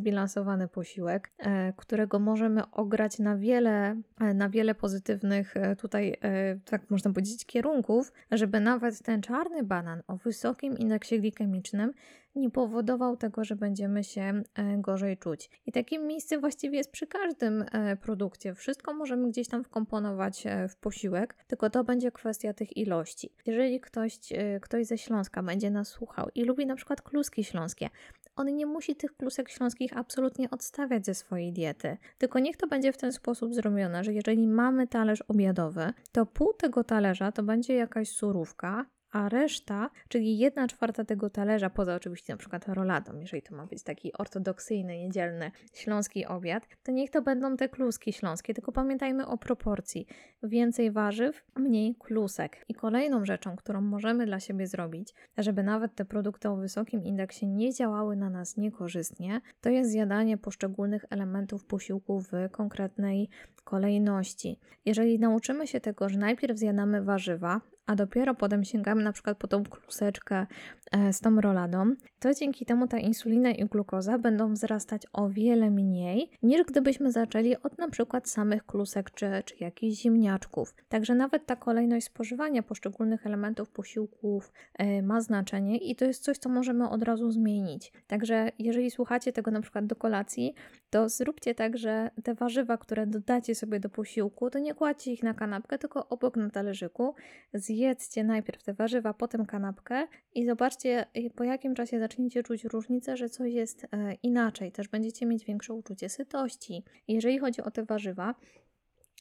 zbilansowany posiłek, e, którego możemy ograć na wiele e, na wiele pozytywnych e, tutaj, tak można powiedzieć, kierunków, żeby nawet ten czarny banan o wysokim indeksie glikemicznym nie powodował tego, że będziemy się gorzej czuć. I takie miejsce właściwie jest przy każdym produkcie. Wszystko możemy gdzieś tam wkomponować w posiłek, tylko to będzie kwestia tych ilości. Jeżeli ktoś, ktoś ze Śląska będzie nas słuchał i lubi na przykład kluski śląskie, on nie musi tych klusek śląskich absolutnie odstawiać ze swojej diety. Tylko niech to będzie w ten sposób zrobione, że jeżeli mamy talerz obiadowy, to pół tego talerza to będzie jakaś surówka, a reszta, czyli jedna czwarta tego talerza, poza oczywiście na przykład roladą, jeżeli to ma być taki ortodoksyjny, niedzielny śląski obiad, to niech to będą te kluski śląskie, tylko pamiętajmy o proporcji. Więcej warzyw, mniej klusek. I kolejną rzeczą, którą możemy dla siebie zrobić, żeby nawet te produkty o wysokim indeksie nie działały na nas niekorzystnie, to jest zjadanie poszczególnych elementów posiłku w konkretnej kolejności. Jeżeli nauczymy się tego, że najpierw zjadamy warzywa, a dopiero potem sięgamy na przykład po tą kluseczkę e, z tą roladą, to dzięki temu ta insulina i glukoza będą wzrastać o wiele mniej, niż gdybyśmy zaczęli od na przykład samych klusek czy, czy jakichś ziemniaczków. Także nawet ta kolejność spożywania poszczególnych elementów posiłków e, ma znaczenie i to jest coś, co możemy od razu zmienić. Także jeżeli słuchacie tego na przykład do kolacji, to zróbcie tak, że te warzywa, które dodacie sobie do posiłku, to nie kładźcie ich na kanapkę, tylko obok na talerzyku. Zjedzcie najpierw te warzywa, potem kanapkę i zobaczcie, po jakim czasie zaczniecie czuć różnicę, że coś jest e, inaczej. Też będziecie mieć większe uczucie sytości. Jeżeli chodzi o te warzywa,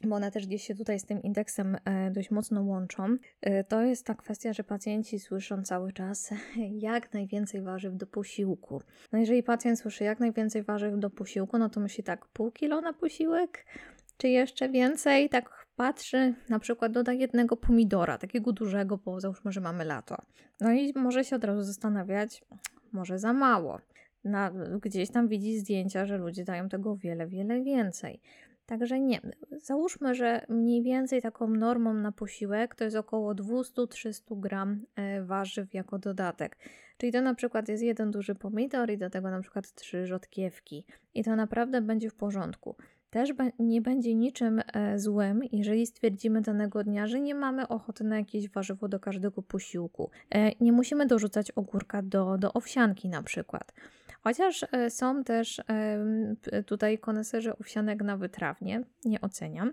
bo one też gdzieś się tutaj z tym indeksem e, dość mocno łączą, e, to jest ta kwestia, że pacjenci słyszą cały czas jak najwięcej warzyw do posiłku. No jeżeli pacjent słyszy jak najwięcej warzyw do posiłku, no to myśli tak pół kilo na posiłek, czy jeszcze więcej, tak patrzy, na przykład doda jednego pomidora, takiego dużego, bo załóżmy, że mamy lato. No i może się od razu zastanawiać, może za mało. Na, gdzieś tam widzi zdjęcia, że ludzie dają tego wiele, wiele więcej. Także nie. Załóżmy, że mniej więcej taką normą na posiłek to jest około 200-300 gram e, warzyw jako dodatek. Czyli to na przykład jest jeden duży pomidor i do tego na przykład trzy rzodkiewki. I to naprawdę będzie w porządku. Też nie będzie niczym e, złym, jeżeli stwierdzimy danego dnia, że nie mamy ochoty na jakieś warzywo do każdego posiłku. E, nie musimy dorzucać ogórka do, do owsianki na przykład. Chociaż e, są też tutaj koneserzy owsianek na wytrawnie, nie oceniam.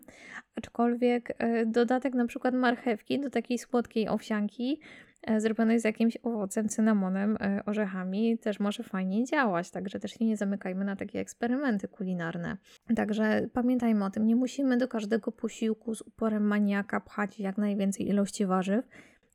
Aczkolwiek dodatek na przykład marchewki do takiej słodkiej owsianki E, zrobione z jakimś owocem, cynamonem, e, orzechami, też może fajnie działać, także też się nie zamykajmy na takie eksperymenty kulinarne. Także pamiętajmy o tym, nie musimy do każdego posiłku z uporem maniaka pchać jak najwięcej ilości warzyw.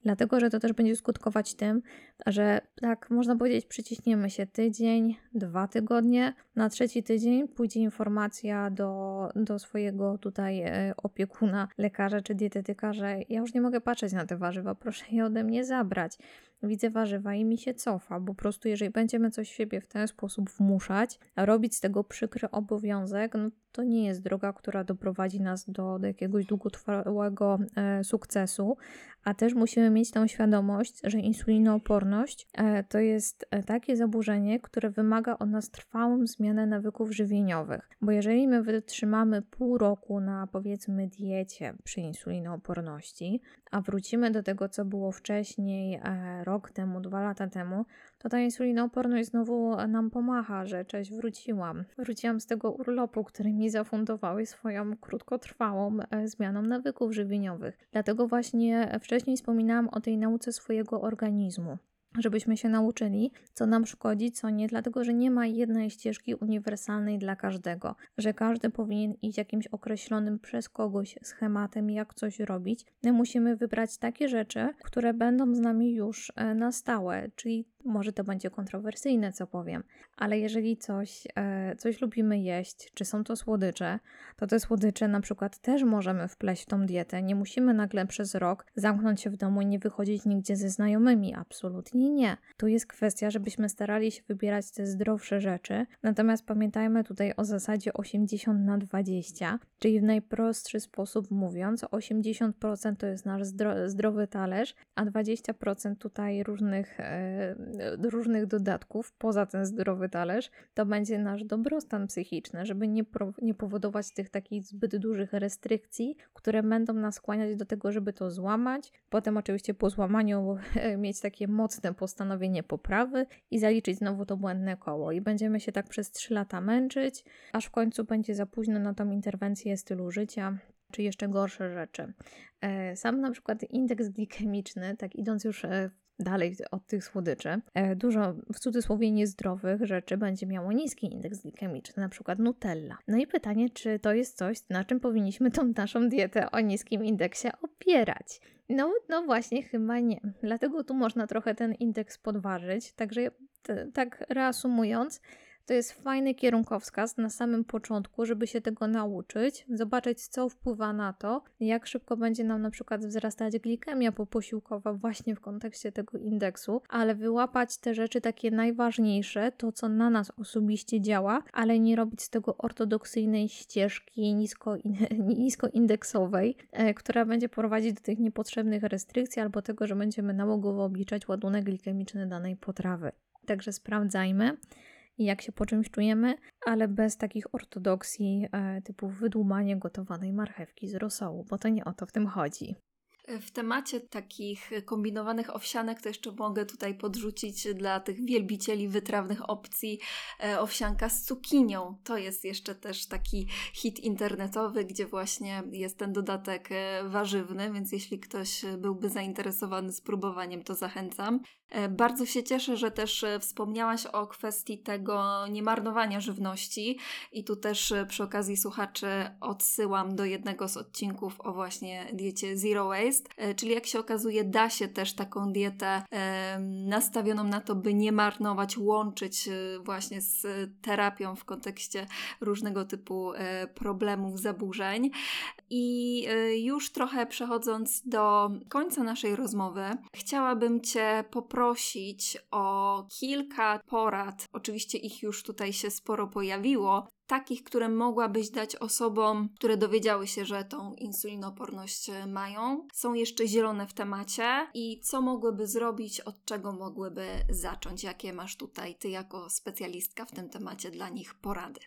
Dlatego że to też będzie skutkować tym, że tak można powiedzieć, przyciśniemy się tydzień, dwa tygodnie, na trzeci tydzień pójdzie informacja do, do swojego tutaj e, opiekuna, lekarza czy dietetyka, że ja już nie mogę patrzeć na te warzywa, proszę je ode mnie zabrać. Widzę warzywa i mi się cofa, bo po prostu jeżeli będziemy coś siebie w ten sposób wmuszać, a robić z tego przykry obowiązek, no to nie jest droga, która doprowadzi nas do, do jakiegoś długotrwałego e, sukcesu, a też musimy mieć tą świadomość, że insulinooporność e, to jest e, takie zaburzenie, które wymaga od nas trwałą zmianę nawyków żywieniowych. Bo jeżeli my wytrzymamy pół roku na powiedzmy diecie przy insulinooporności, a wrócimy do tego, co było wcześniej, e, rok temu, dwa lata temu, to ta insulinooporność znowu nam pomacha, że cześć, wróciłam. Wróciłam z tego urlopu, który mi zafundowały swoją krótkotrwałą e, zmianą nawyków żywieniowych. Dlatego właśnie wcześniej wspominałam o tej nauce swojego organizmu żebyśmy się nauczyli, co nam szkodzi, co nie, dlatego że nie ma jednej ścieżki uniwersalnej dla każdego, że każdy powinien iść jakimś określonym przez kogoś schematem, jak coś robić. My musimy wybrać takie rzeczy, które będą z nami już e, na stałe, czyli może to będzie kontrowersyjne, co powiem, ale jeżeli coś, e, coś lubimy jeść, czy są to słodycze, to te słodycze na przykład też możemy wpleść w tą dietę. Nie musimy nagle przez rok zamknąć się w domu i nie wychodzić nigdzie ze znajomymi. Absolutnie nie. Tu jest kwestia, żebyśmy starali się wybierać te zdrowsze rzeczy. Natomiast pamiętajmy tutaj o zasadzie 80 na 20, czyli w najprostszy sposób mówiąc, 80% to jest nasz zdro zdrowy talerz, a 20% tutaj różnych e, różnych dodatków poza ten zdrowy talerz, to będzie nasz dobrostan psychiczny, żeby nie, nie powodować tych takich zbyt dużych restrykcji, które będą nas skłaniać do tego, żeby to złamać. Potem oczywiście po złamaniu mieć takie mocne postanowienie poprawy i zaliczyć znowu to błędne koło. I będziemy się tak przez 3 lata męczyć, aż w końcu będzie za późno na tą interwencję stylu życia, czy jeszcze gorsze rzeczy. E, sam na przykład indeks glikemiczny, tak idąc już e, dalej od tych słodyczy, e, dużo w cudzysłowie niezdrowych rzeczy będzie miało niski indeks glikemiczny, na przykład Nutella. No i pytanie, czy to jest coś, na czym powinniśmy tą naszą dietę o niskim indeksie opierać? No, no właśnie, chyba nie. Dlatego tu można trochę ten indeks podważyć. Także tak reasumując, to jest fajny kierunkowskaz na samym początku, żeby się tego nauczyć, zobaczyć, co wpływa na to, jak szybko będzie nam na przykład wzrastać glikemia poposiłkowa właśnie w kontekście tego indeksu, ale wyłapać te rzeczy takie najważniejsze, to co na nas osobiście działa, ale nie robić z tego ortodoksyjnej ścieżki nisko, niskoindeksowej, e, która będzie prowadzić do tych niepotrzebnych restrykcji albo tego, że będziemy nałogowo obliczać ładunek glikemiczny danej potrawy. Także sprawdzajmy jak się po czymś czujemy, ale bez takich ortodoksji e, typu wydłumanie gotowanej marchewki z rosołu, bo to nie o to w tym chodzi. W temacie takich kombinowanych owsianek to jeszcze mogę tutaj podrzucić dla tych wielbicieli wytrawnych opcji e, owsianka z cukinią. To jest jeszcze też taki hit internetowy, gdzie właśnie jest ten dodatek e, warzywny, więc jeśli ktoś byłby zainteresowany spróbowaniem, to zachęcam. E, bardzo się cieszę, że też wspomniałaś o kwestii tego niemarnowania żywności i tu też przy okazji słuchaczy odsyłam do jednego z odcinków o właśnie diecie Zero Waste jest, e, czyli jak się okazuje, da się też taką dietę nastawioną na to, by nie marnować, łączyć e, właśnie z terapią w kontekście różnego typu e, problemów, zaburzeń. I już trochę przechodząc do końca naszej rozmowy, chciałabym Cię poprosić o kilka porad. Oczywiście ich już tutaj się sporo pojawiło, takich, które mogłabyś dać osobom, które dowiedziały się, że tą insulinoporność e, mają, są jeszcze zielone w temacie i co mogłyby zrobić, od czego mogłyby zacząć? Jakie masz tutaj ty jako specjalistka w tym temacie dla nich porady?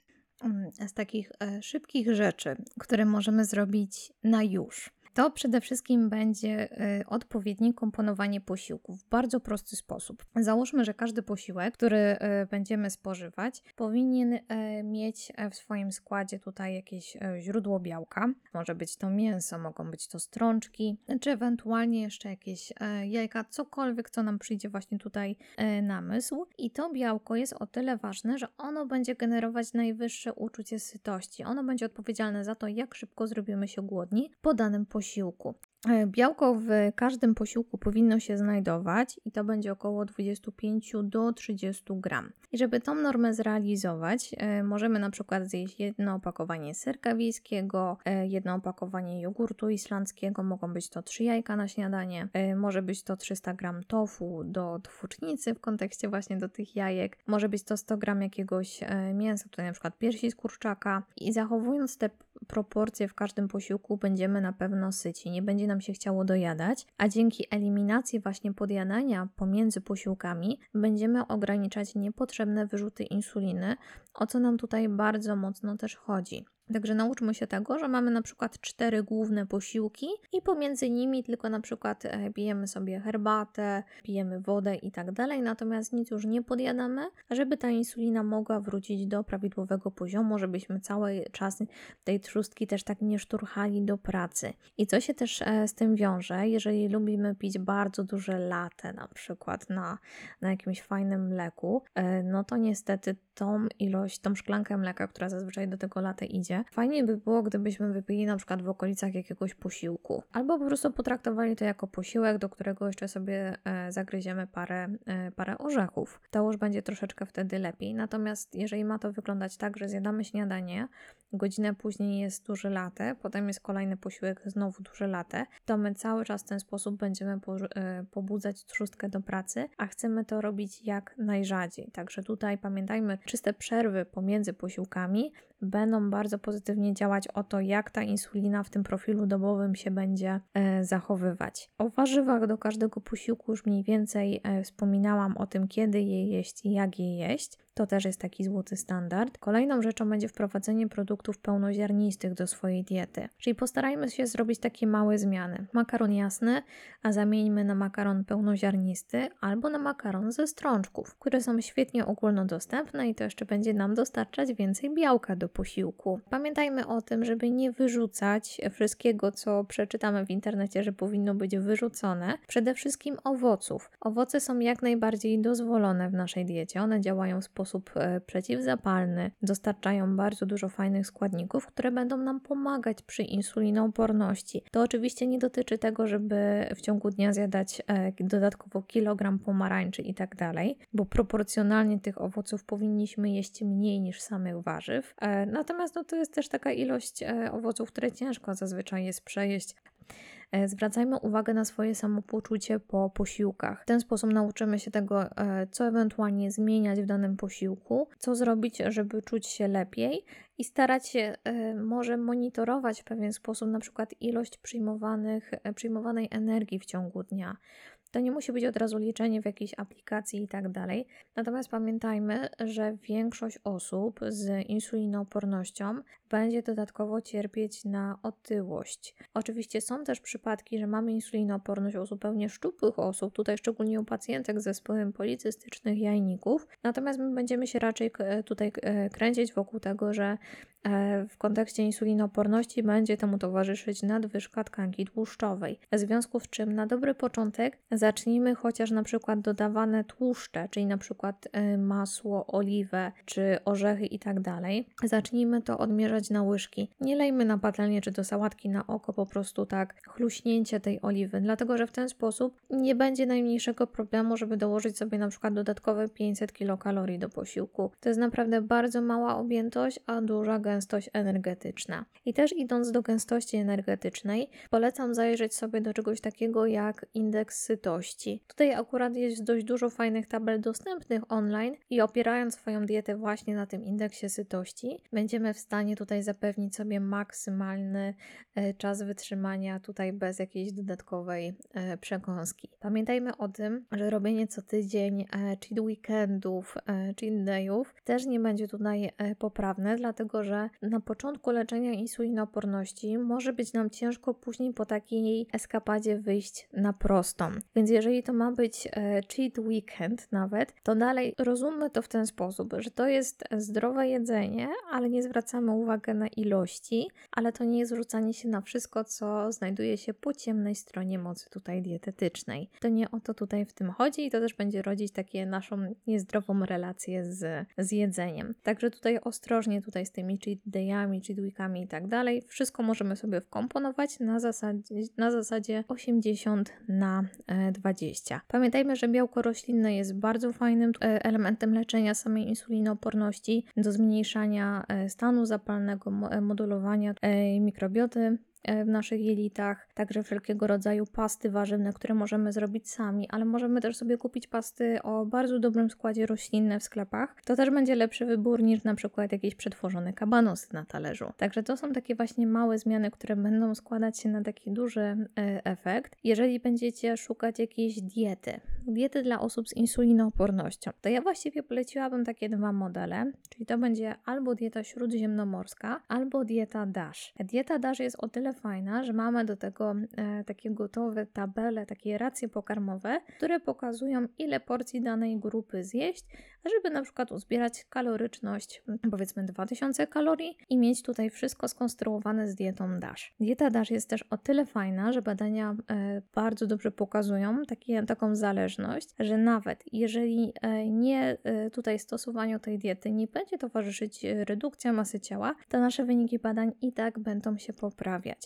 Mm, z takich e, szybkich rzeczy, które możemy zrobić na już to przede wszystkim będzie y, odpowiednie komponowanie posiłków w bardzo prosty sposób. Załóżmy, że każdy posiłek, który y, będziemy spożywać, powinien y, mieć w swoim składzie tutaj jakieś źródło białka. Może być to mięso, mogą być to strączki, czy ewentualnie jeszcze jakieś jajka, cokolwiek, co nam przyjdzie właśnie tutaj na mysł. I to białko jest o tyle ważne, że ono będzie generować najwyższe uczucie sytości. Ono będzie odpowiedzialne za to, jak szybko zrobimy się głodni po danym posiłku posiłku. E, białko w każdym posiłku powinno się znajdować i to będzie około 25 do 30 gram. I żeby tą normę zrealizować, e, możemy na przykład zjeść jedno opakowanie serka wiejskiego, e, jedno opakowanie jogurtu islandzkiego, mogą być to 3 jajka na śniadanie, może być to 300 gram tofu do tłucznicy w kontekście właśnie do tych jajek, może być to 100 gram jakiegoś mięsa, tutaj na przykład piersi z kurczaka i zachowując te proporcje w każdym posiłku będziemy na pewno syci, nie będzie nam się chciało dojadać, a dzięki eliminacji właśnie podjadania pomiędzy posiłkami będziemy ograniczać niepotrzebne wyrzuty insuliny, o co nam tutaj bardzo mocno też chodzi. Także nauczmy się tego, że mamy na przykład cztery główne posiłki i pomiędzy nimi tylko na przykład e, pijemy sobie herbatę, pijemy wodę i tak dalej, natomiast nic już nie podjadamy, żeby ta insulina mogła wrócić do prawidłowego poziomu, żebyśmy cały czas tej trzustki też tak nie szturchali do pracy. I co się też e, z tym wiąże, jeżeli lubimy pić bardzo duże latte na przykład na, na jakimś fajnym mleku, e, no to niestety tą ilość, tą szklankę mleka, która zazwyczaj do tego latte idzie, Fajnie by było, gdybyśmy wypili na przykład w okolicach jakiegoś posiłku, albo po prostu potraktowali to jako posiłek, do którego jeszcze sobie e, zagryziemy parę, e, parę orzechów. To już będzie troszeczkę wtedy lepiej. Natomiast jeżeli ma to wyglądać tak, że zjadamy śniadanie, godzinę później jest duży latę, potem jest kolejny posiłek, znowu duży latę, to my cały czas w ten sposób będziemy po, e, pobudzać trzustkę do pracy, a chcemy to robić jak najrzadziej. Także tutaj pamiętajmy, czyste przerwy pomiędzy posiłkami będą bardzo pozytywnie działać o to, jak ta insulina w tym profilu dobowym się będzie e, zachowywać. O warzywach do każdego posiłku już mniej więcej e, wspominałam o tym, kiedy je jeść i jak je jeść. To też jest taki złoty standard. Kolejną rzeczą będzie wprowadzenie produktów pełnoziarnistych do swojej diety. Czyli postarajmy się zrobić takie małe zmiany. Makaron jasny, a zamieńmy na makaron pełnoziarnisty albo na makaron ze strączków, które są świetnie ogólnodostępne i to jeszcze będzie nam dostarczać więcej białka do posiłku. Pamiętajmy o tym, żeby nie wyrzucać wszystkiego, co przeczytamy w internecie, że powinno być wyrzucone. Przede wszystkim owoców. Owoce są jak najbardziej dozwolone w naszej diecie. One działają w sposób sposób e, przeciwzapalny, dostarczają bardzo dużo fajnych składników, które będą nam pomagać przy insulinooporności. To oczywiście nie dotyczy tego, żeby w ciągu dnia zjadać e, dodatkowo kilogram pomarańczy i tak dalej, bo proporcjonalnie tych owoców powinniśmy jeść mniej niż samych warzyw. E, natomiast no, to jest też taka ilość owoców, które ciężko zazwyczaj jest przejeść zwracajmy uwagę na swoje samopoczucie po posiłkach. W ten sposób nauczymy się tego, e, co ewentualnie zmieniać w danym posiłku, co zrobić, żeby czuć się lepiej i starać się e, może monitorować w pewien sposób na przykład ilość przyjmowanych, przyjmowanej energii w ciągu dnia. To nie musi być od razu liczenie w jakiejś aplikacji i tak dalej. Natomiast pamiętajmy, że większość osób z insulinoopornością będzie dodatkowo cierpieć na otyłość. Oczywiście są też przypadki, że mamy insulinooporność u zupełnie szczupłych osób, tutaj szczególnie u pacjentek z zespołem policystycznych jajników. Natomiast my będziemy się raczej tutaj e, kręcić wokół tego, że w kontekście insulinooporności będzie temu towarzyszyć nadwyżka tkanki tłuszczowej. W związku z czym na dobry początek zacznijmy chociaż na przykład dodawane tłuszcze, czyli na przykład e, masło, oliwę czy orzechy i tak. Zacznijmy to odmierzać na łyżki. Nie lejmy na patelnię czy do sałatki na oko po prostu tak chluśnięcie tej oliwy, dlatego że w ten sposób nie będzie najmniejszego problemu, żeby dołożyć sobie na przykład dodatkowe 500 kilokalorii do posiłku. To jest naprawdę bardzo mała objętość, a duża gęstość energetyczna. I też idąc do gęstości energetycznej, polecam zajrzeć sobie do czegoś takiego jak indeks sytości. Tutaj akurat jest dość dużo fajnych tabel dostępnych online i opierając swoją dietę właśnie na tym indeksie sytości, będziemy w stanie tutaj zapewnić sobie maksymalny e, czas wytrzymania tutaj bez jakiejś dodatkowej e, przekąski. Pamiętajmy o tym, że robienie co tydzień e, cheat weekendów, cheat dayów też nie będzie tutaj poprawne, dlatego że na początku leczenia insulinooporności może być nam ciężko później po takiej eskapadzie wyjść na prostą. Więc jeżeli to ma być e, cheat weekend nawet, to dalej rozummy to w ten sposób, że to jest zdrowe jedzenie, ale nie zwracamy uwagi na ilości, ale to nie jest rzucanie się na wszystko, co znajduje się po ciemnej stronie mocy tutaj dietetycznej. To nie o to tutaj w tym chodzi i to też będzie rodzić takie naszą niezdrową relację z, z jedzeniem. Także tutaj ostrożnie tutaj z tymi cheat dayami, cheat weekami i tak dalej. Wszystko możemy sobie wkomponować na zasadzie, na zasadzie 80 na 20. Pamiętajmy, że białko roślinne jest bardzo fajnym elementem leczenia samej insulinooporności do zmniejszania stanu zapalnego, modulowania mikrobioty E, w naszych jelitach, także wszelkiego rodzaju pasty warzywne, które możemy zrobić sami, ale możemy też sobie kupić pasty o bardzo dobrym składzie roślinne w sklepach. To też będzie lepszy wybór niż na przykład jakieś przetworzone kabanosy na talerzu. Także to są takie właśnie małe zmiany, które będą składać się na taki duży e, efekt. Jeżeli będziecie szukać jakiejś diety, diety dla osób z insulinoopornością, to ja właściwie poleciłabym takie dwa modele, czyli to będzie albo dieta śródziemnomorska, albo dieta DASH. Dieta DASH jest o tyle fajna, że mamy do tego e, takie gotowe tabele, takie racje pokarmowe, które pokazują ile porcji danej grupy zjeść, żeby na przykład uzbierać kaloryczność powiedzmy 2000 kalorii i mieć tutaj wszystko skonstruowane z dietą DASH. Dieta DASH jest też o tyle fajna, że badania e, bardzo dobrze pokazują taką zależność, że nawet jeżeli e, nie e, tutaj stosowaniu tej diety nie będzie towarzyszyć redukcja masy ciała, to nasze wyniki badań i tak będą się poprawiać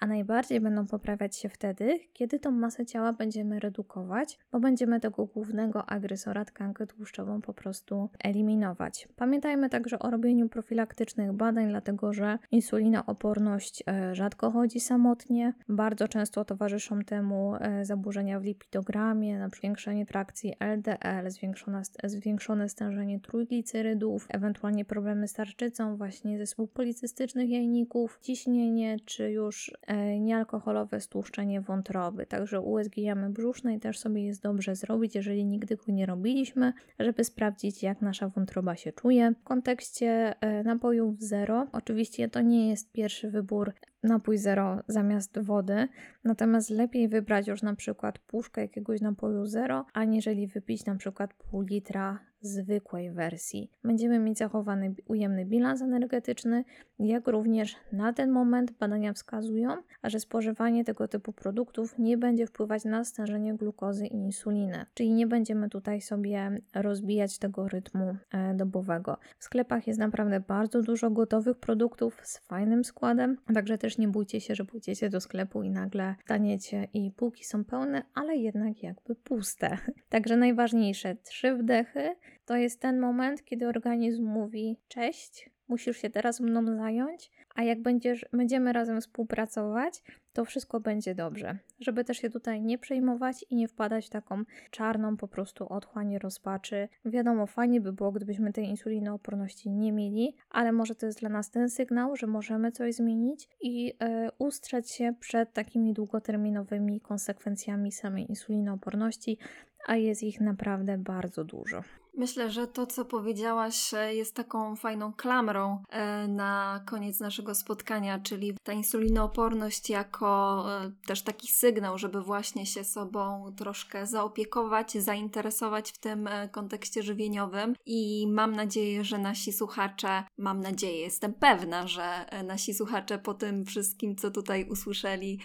a najbardziej będą poprawiać się wtedy, kiedy tą masę ciała będziemy redukować, bo będziemy tego głównego agresora tkankę tłuszczową po prostu eliminować. Pamiętajmy także o robieniu profilaktycznych badań, dlatego że insulinooporność e, rzadko chodzi samotnie, bardzo często towarzyszą temu e, zaburzenia w lipidogramie, na zwiększenie trakcji LDL, zwiększone, zwiększone stężenie trójglicerydów, ewentualnie problemy z tarczycą, właśnie zespół policystycznych jajników, ciśnienie, czy już E, niealkoholowe stłuszczenie wątroby. Także USG jamy brzusznej też sobie jest dobrze zrobić, jeżeli nigdy go nie robiliśmy, żeby sprawdzić, jak nasza wątroba się czuje. W kontekście e, napojów zero, oczywiście to nie jest pierwszy wybór napój zero zamiast wody, natomiast lepiej wybrać już na przykład puszkę jakiegoś napoju zero, aniżeli wypić na przykład pół litra zwykłej wersji. Będziemy mieć zachowany ujemny bilans energetyczny, jak również na ten moment badania wskazują, że spożywanie tego typu produktów nie będzie wpływać na stężenie glukozy i insuliny, czyli nie będziemy tutaj sobie rozbijać tego rytmu e, dobowego. W sklepach jest naprawdę bardzo dużo gotowych produktów z fajnym składem, także też nie bójcie się, że pójdziecie do sklepu i nagle staniecie i półki są pełne, ale jednak jakby puste. Także najważniejsze trzy wdechy to jest ten moment, kiedy organizm mówi: Cześć, musisz się teraz mną zająć, a jak będziesz, będziemy razem współpracować, to wszystko będzie dobrze. Żeby też się tutaj nie przejmować i nie wpadać w taką czarną po prostu otchłań rozpaczy. Wiadomo, fajnie by było, gdybyśmy tej insulinooporności nie mieli, ale może to jest dla nas ten sygnał, że możemy coś zmienić i e, ustrzec się przed takimi długoterminowymi konsekwencjami samej insulinooporności, a jest ich naprawdę bardzo dużo. Myślę, że to, co powiedziałaś, e, jest taką fajną klamrą e, na koniec naszego spotkania, czyli ta insulinooporność jako e, też taki sygnał, żeby właśnie się sobą troszkę zaopiekować, zainteresować w tym kontekście żywieniowym. I mam nadzieję, że nasi słuchacze, mam nadzieję, jestem pewna, że nasi słuchacze po tym wszystkim, co tutaj usłyszeli,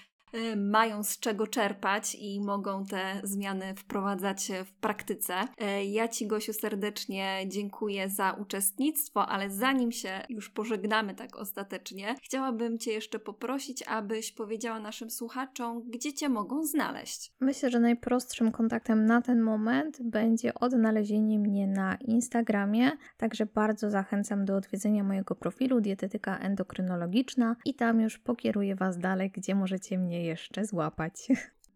mają z czego czerpać i mogą te zmiany wprowadzać w praktyce. Y, ja Ci, Gosiu, serdecznie dziękuję za uczestnictwo, ale zanim się już pożegnamy tak ostatecznie, chciałabym Cię jeszcze poprosić, abyś powiedziała naszym słuchaczom, gdzie Cię mogą znaleźć. Myślę, że najprostszym kontaktem na ten moment będzie odnalezienie mnie na Instagramie, także bardzo zachęcam do odwiedzenia mojego profilu Dietetyka Endokrynologiczna i tam już pokieruję Was dalej, gdzie możecie mnie jeszcze złapać.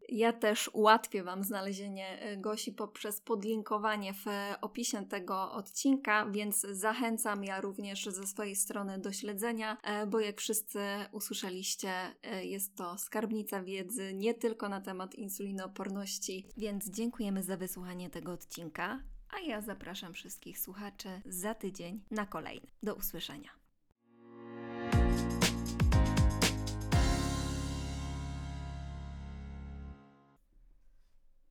Ja też ułatwię Wam znalezienie e, Gosi poprzez podlinkowanie w opisie tego odcinka, więc zachęcam ja również ze swojej strony do śledzenia, e, bo jak wszyscy usłyszeliście, e, jest to skarbnica wiedzy nie tylko na temat insulinooporności, więc dziękujemy za wysłuchanie tego odcinka, a ja zapraszam wszystkich słuchaczy za tydzień na kolejny. Do usłyszenia.